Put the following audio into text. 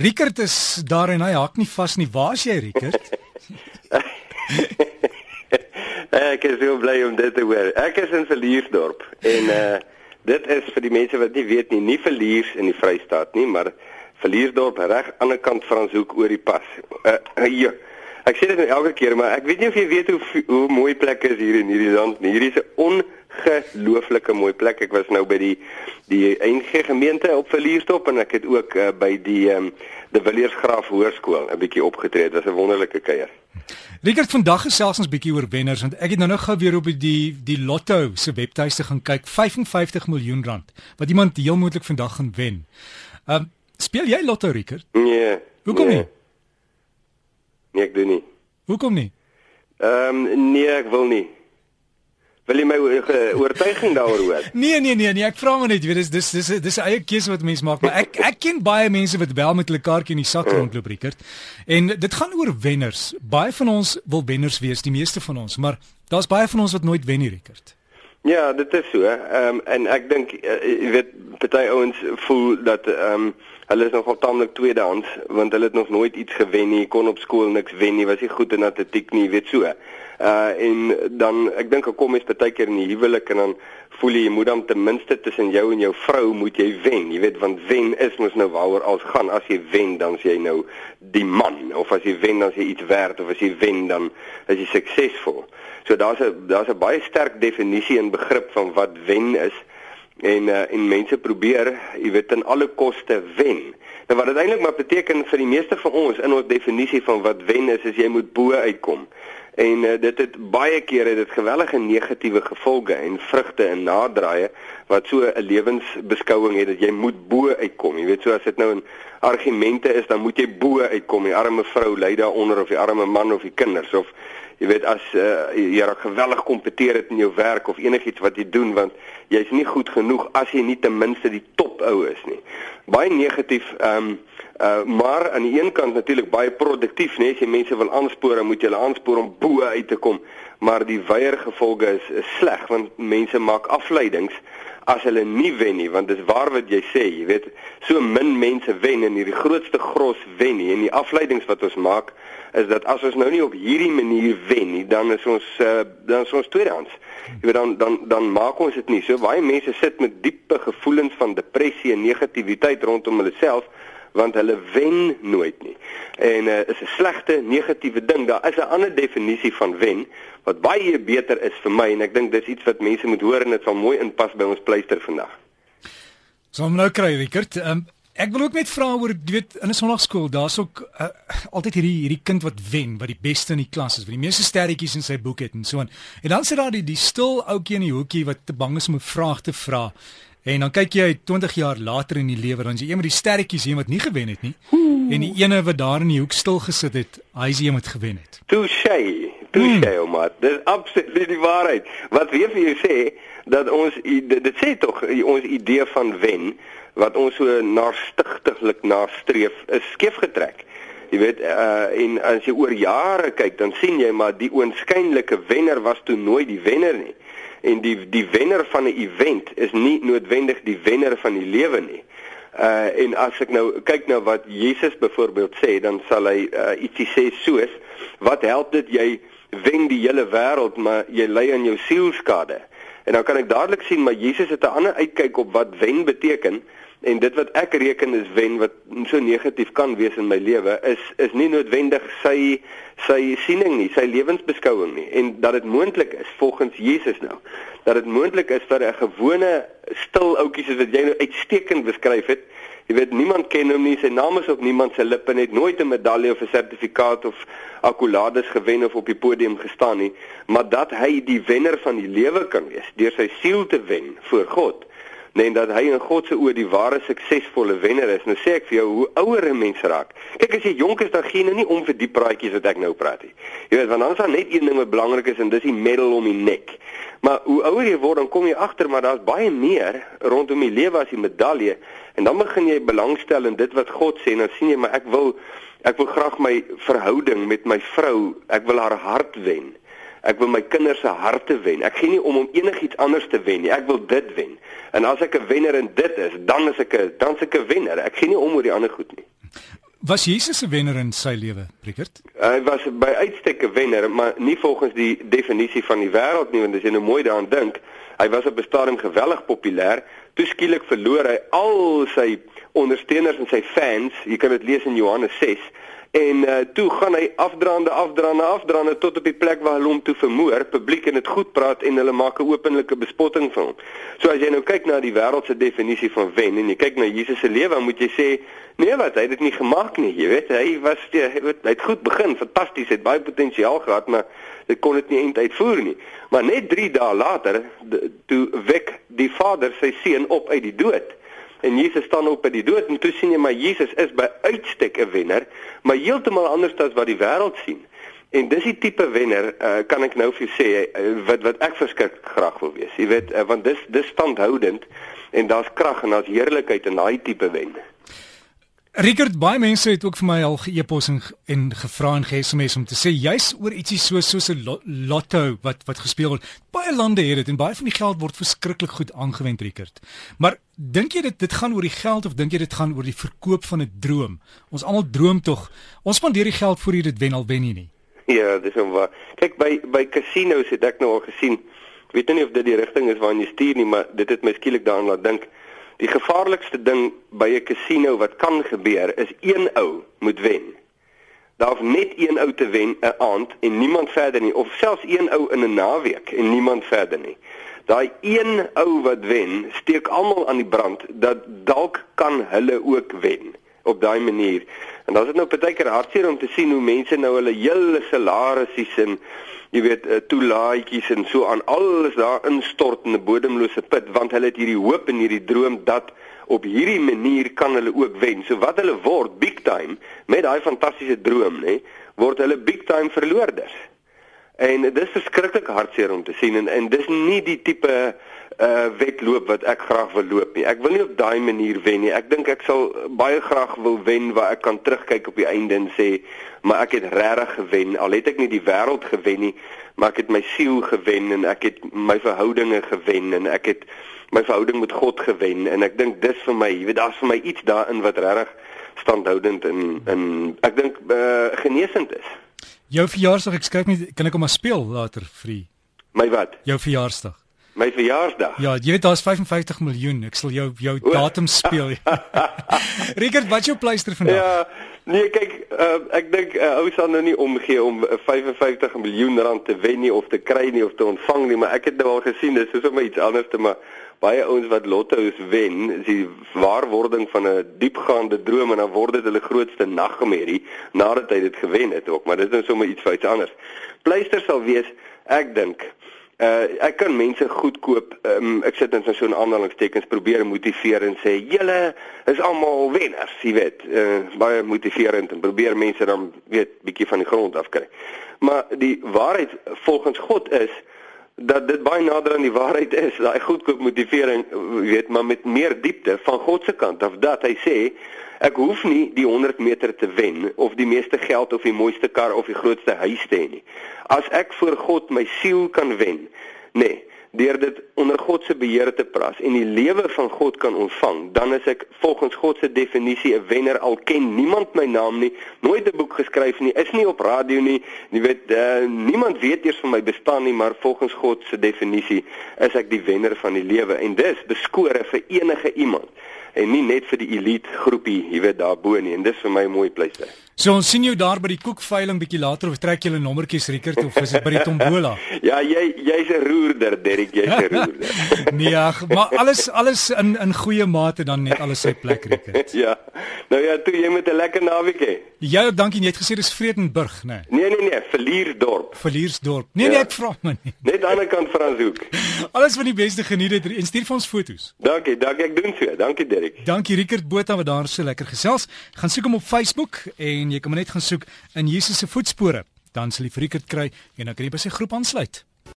Rickert is daar en hy hak nie vas nie. Waar is jy, Rickert? ek is so bly om dit te hoor. Ek is in Verliersdorp en uh dit is vir die mense wat nie weet nie, nie Verliers in die Vrystaat nie, maar Verliersdorp reg aan die ander kant Franshoek oor die pas. Uh, uh ja. Ek sê dit nou elke keer, maar ek weet nie of jy weet hoe hoe mooi plekke is hier in hierdie land nie. Hierdie is 'n ongelooflike mooi plek. Ek was nou by die die NG gemeente op Verlierstop en ek het ook uh, by die um, die Villiersgraaf Hoërskool 'n bietjie opgetree. Dit was 'n wonderlike kuier. Richard vandag gesels ons bietjie oor wenners want ek het nou nou gou weer op die die Lotto se webtuiste gaan kyk 55 miljoen rand wat iemand heel moontlik vandag gaan wen. Ehm um, speel jy Lotto Richard? Nee. Hoekom nee. nie? Nee, ek doen nie. Hoekom nie? Ehm um, nee, ek wil nie. Wil jy my oortuiging daaroor hoor? Nee nee nee nee, ek vra maar net, jy weet dis dis dis dis 'n eie keuse wat mense maak, maar ek ek ken baie mense wat wel met hulle kaartjie in die sak rondloop, Rickert. En dit gaan oor wenners. Baie van ons wil wenners wees, die meeste van ons, maar daar's baie van ons wat nooit wen nie, Rickert. Ja, dit is so. Ehm um, en ek dink uh, jy weet party ouens voel dat ehm um, hulle is nogal taamlik tweedehands want hulle het nog nooit iets gewen nie, kon op skool niks wen nie, was nie goed in atletiek nie, weet so. Uh en dan ek dink ek kom mens baie keer in die huwelik en dan voel jy jy moet dan ten minste tussen jou en jou vrou moet jy wen. Jy weet want wen is mos nou waaroor alles gaan. As jy wen dan is jy nou die man of as jy wen dan is jy iets werd of as jy wen dan is jy suksesvol. So daar's 'n daar's 'n baie sterk definisie en begrip van wat wen is en uh, en mense probeer, jy weet, ten alle koste wen. Nou wat dit eintlik maar beteken vir die meeste van ons in ons definisie van wat wen is, is jy moet bo uitkom. En uh, dit het baie kere dit gewellige negatiewe gevolge en vrugte en naderdraaie wat so 'n lewensbeskouing het dat jy moet bo uitkom. Jy weet so as dit nou 'n argumente is, dan moet jy bo uitkom. Die arme vrou ly daaronder of die arme man of die kinders of jy weet as uh, jy raak geweldig kompeteer het in jou werk of enigiets wat jy doen want jy's nie goed genoeg as jy nie ten minste die top ou is nie. Baie negatief ehm um, Uh maar aan die een kant natuurlik baie produktief, né? As jy mense wil aanspoor, moet jy hulle aanspoor om bo uit te kom. Maar die weier gevolge is, is sleg want mense maak afleidings as hulle nie wen nie, want dis waar wat jy sê, jy weet, so min mense wen en hierdie grootste gros wen nie en die afleidings wat ons maak is dat as ons nou nie op hierdie manier wen nie, dan is ons uh, dan is ons tweedehands. Jy weet dan dan dan maak ons dit nie. So baie mense sit met diepe gevoelens van depressie en negativiteit rondom hulle self want hulle wen nooit nie. En uh, is 'n slegte negatiewe ding. Daar is 'n ander definisie van wen wat baie beter is vir my en ek dink dis iets wat mense moet hoor en dit sal mooi inpas by ons pleister vandag. So om nou kry Rickert, um, ek wil ook net vra oor jy weet in 'n sonnaarskool, daar's ook uh, altyd hierdie hierdie kind wat wen, wat die beste in die klas is, wat die meeste sterretjies in sy boek het en so aan. En dan sit daar die die stil ouetjie in die hoekie wat te bang is om 'n vraag te vra. En dan kyk jy 20 jaar later in die lewe dan is jy een met die sterretjies hier wat nie gewen het nie. Oeh. En die ene wat daar in die hoek stil gesit het, hy is die een wat gewen het. Touché. Touché, hmm. maar dis absoluut die waarheid. Wat weer vir jou sê dat ons dit, dit sê tog ons idee van wen wat ons so naastigtiglik nastreef is skeef getrek. Jy weet uh en as jy oor jare kyk dan sien jy maar die oënskynlike wenner was toe nooit die wenner nie en die die wenner van 'n event is nie noodwendig die wenner van die lewe nie. Uh en as ek nou kyk na wat Jesus byvoorbeeld sê, dan sal hy uh, ietsie sê soos wat help dit jy wen die hele wêreld maar jy ly aan jou sielskade. En dan kan ek dadelik sien maar Jesus het 'n ander uitkyk op wat wen beteken en dit wat ek reken is wen wat so negatief kan wees in my lewe is is nie noodwendig sy sy siening nie, sy lewensbeskouing nie en dat dit moontlik is volgens Jesus nou dat dit moontlik is vir 'n gewone stil ouetjie soos wat jy nou uitstekend beskryf het. Jy weet niemand ken hom nie, sy naam is op niemand se lippe net nooit 'n medalje of 'n sertifikaat of akkolades gewen of op die podium gestaan nie, maar dat hy die wenner van die lewe kan wees deur sy siel te wen voor God nee en dat hy in God se oë die ware suksesvolle wenner is. Nou sê ek vir jou hoe ouer 'n mens raak. Kyk as jy jonk is dan gee jy nou nie om vir die praatjies wat ek nou praat nie. Jy weet want dan is daar net een ding wat belangrik is en dis die medal om die nek. Maar hoe ouer jy word dan kom jy agter maar daar's baie meer rondom die lewe as die medalje en dan begin jy belangstel in dit wat God sê en dan sien jy maar ek wil ek wil graag my verhouding met my vrou, ek wil haar hart wen. Ek wil my kinders se harte wen. Ek gee nie om om enigiets anders te wen nie. Ek wil dit wen. En as ek 'n wenner in dit is, dan is ek 'n dan is ek 'n wenner. Ek gee nie om oor die ander goed nie. Was Jesus 'n wenner in sy lewe, Rickert? Hy was by uitstek 'n wenner, maar nie volgens die definisie van die wêreld nie, want as jy nou mooi daaraan dink, hy was op 'n stadium geweldig populêr. Toe skielik verloor hy al sy ondersteuners en sy fans. Jy kan dit lees in Johannes 6 en uh, toe gaan hy afdraande afdraande afdraande tot op die plek waar hulle hom toe vermoor publiek en dit goed praat en hulle maak 'n openlike bespotting van hom. So as jy nou kyk na die wêreldse definisie van wen en jy kyk na Jesus se lewe, moet jy sê nee wat hy het dit nie gemaak nie, jy weet, hy was het, hy het goed begin, fantasties, het baie potensiaal gehad, maar dit kon dit nie eintlik uitvoer nie. Maar net 3 dae later toe wek die Vader sy seun op uit die dood en Jesus staan op by die dood en toe sien jy maar Jesus is by uitstek 'n wenner, maar heeltemal anders as wat die wêreld sien. En dis die tipe wenner, uh, kan ek nou vir jou sê, uh, wat wat ek verskrik graag wil wees. Jy weet, uh, want dis dis standhoudend en daar's krag en daar's heerlikheid in daai tipe wen. Rickert, baie mense het ook vir my al ge-epos en, en gevra en ge-SMS om te sê jy's oor ietsie so soos 'n lotto wat wat gespeel word. Baie lande het dit en baie van die geld word verskriklik goed aangewend, Rickert. Maar dink jy dit dit gaan oor die geld of dink jy dit gaan oor die verkoop van 'n droom? Ons almal droom tog. Ons spandeer die geld voor jy dit wen al wen jy nie. Ja, dis hom waar. Kyk by by casinos het ek nou al gesien. Ek weet nie of dit die rigting is waarna jy stuur nie, maar dit het my skielik daaraan laat dink. Die gevaarlikste ding by 'n casino wat kan gebeur is een ou moet wen. Daar's net een ou te wen 'n aand en niemand verder nie of selfs een ou in 'n naweek en niemand verder nie. Daai een ou wat wen, steek almal aan die brand dat dalk kan hulle ook wen op daai manier. En dan is dit nou baie keer hartseer om te sien hoe mense nou hulle hele salarisse en jy weet uh, toelaatjies en so aan alles daar instort in 'n bodemlose put want hulle het hierdie hoop en hierdie droom dat op hierdie manier kan hulle ook wen. So wat hulle word big time met daai fantastiese droom, nê, word hulle big time verloorders. En dit is verskriklik hartseer om te sien en en dis nie die tipe uh wedloop wat ek graag wil loop nie. Ek wil nie op daai manier wen nie. Ek dink ek sal baie graag wil wen waar ek kan terugkyk op die einde en sê, maar ek het regtig gewen. Al het ek nie die wêreld gewen nie, maar ek het my siel gewen en ek het my verhoudinge gewen en ek het my verhouding met God gewen en ek dink dis vir my, jy weet, daar's vir my iets daarin wat regtig standhoudend en en ek dink uh genesend is. Jou verjaarsdag, ek skryf net kan ek hom maar speel later vir My wat? Jou verjaarsdag. My verjaarsdag. Ja, jy weet daar's 55 miljoen. Ek sal jou jou o. datum speel. Richard, wat jou pleister vandag? Ja, nee, kyk, uh, ek dink uh, ou sal nou nie omgee om 55 miljoen rand te wen nie of te kry nie of te ontvang nie, maar ek het nou al gesien dis is sommer iets anders te maar baie ouens wat lotto's wen, is die waarwording van 'n diepgaande droom en dan word dit hulle grootste nagmerrie nadat hy dit gewen het ook, maar dit is nou sommer iets feits anders. Pleister sal wees, ek dink Uh ek kan mense goedkoop. Um, ek sit in so 'n aanhalingstekens probeer motiveer en sê julle is almal wenners, jy weet. Uh baie motiverend en probeer mense dan weet bietjie van die grond af kry. Maar die waarheid volgens God is dat dit baie nader aan die waarheid is. Daai goedkoop motivering, weet, maar met meer diepte van God se kant af dat hy sê Ek hoef nie die 100 meter te wen of die meeste geld of die mooiste kar of die grootste huis te hê nie. As ek voor God my siel kan wen, nê, nee, deur dit onder God se beheer te plaas en die lewe van God kan ontvang, dan is ek volgens God se definisie 'n wenner al ken niemand my naam nie, nooit 'n boek geskryf nie, is nie op radio nie, jy weet, uh, niemand weet eers van my bestaan nie, maar volgens God se definisie is ek die wenner van die lewe en dis beskore vir enige iemand en nie net vir die elite groepie, jy weet daarbo nie en dis vir my 'n mooi plekke. So ons sien jou daar by die koekveiling bietjie later of trek jy 'n nommertjies Rickert of is dit by die tombola? ja, jy jy's 'n roerder, Derek, jy's 'n roerder. nee, ag, maar alles alles in in goeie mate dan net alles sy plek Rickert. ja. Nou ja, toe jy met 'n lekker naweek hê. Ja, dankie, jy het gesê dis Vredenburg, né? Nee. nee, nee, nee, Verliersdorp. Verliersdorp. Nee, ja. nee, ek vra my nie. Net aan die kant Franshoek. alles van die beste geniet dit en stuur vir ons foto's. Dankie, dankie, ek doen so. Dankie, Derek. Dankie Rickert Botha wat daar so lekker gesels. Gaan soek hom op Facebook en jy kan maar net gaan soek in Jesus se voetspore. Dan sal jy Rickert kry en dan kan jy by sy groep aansluit.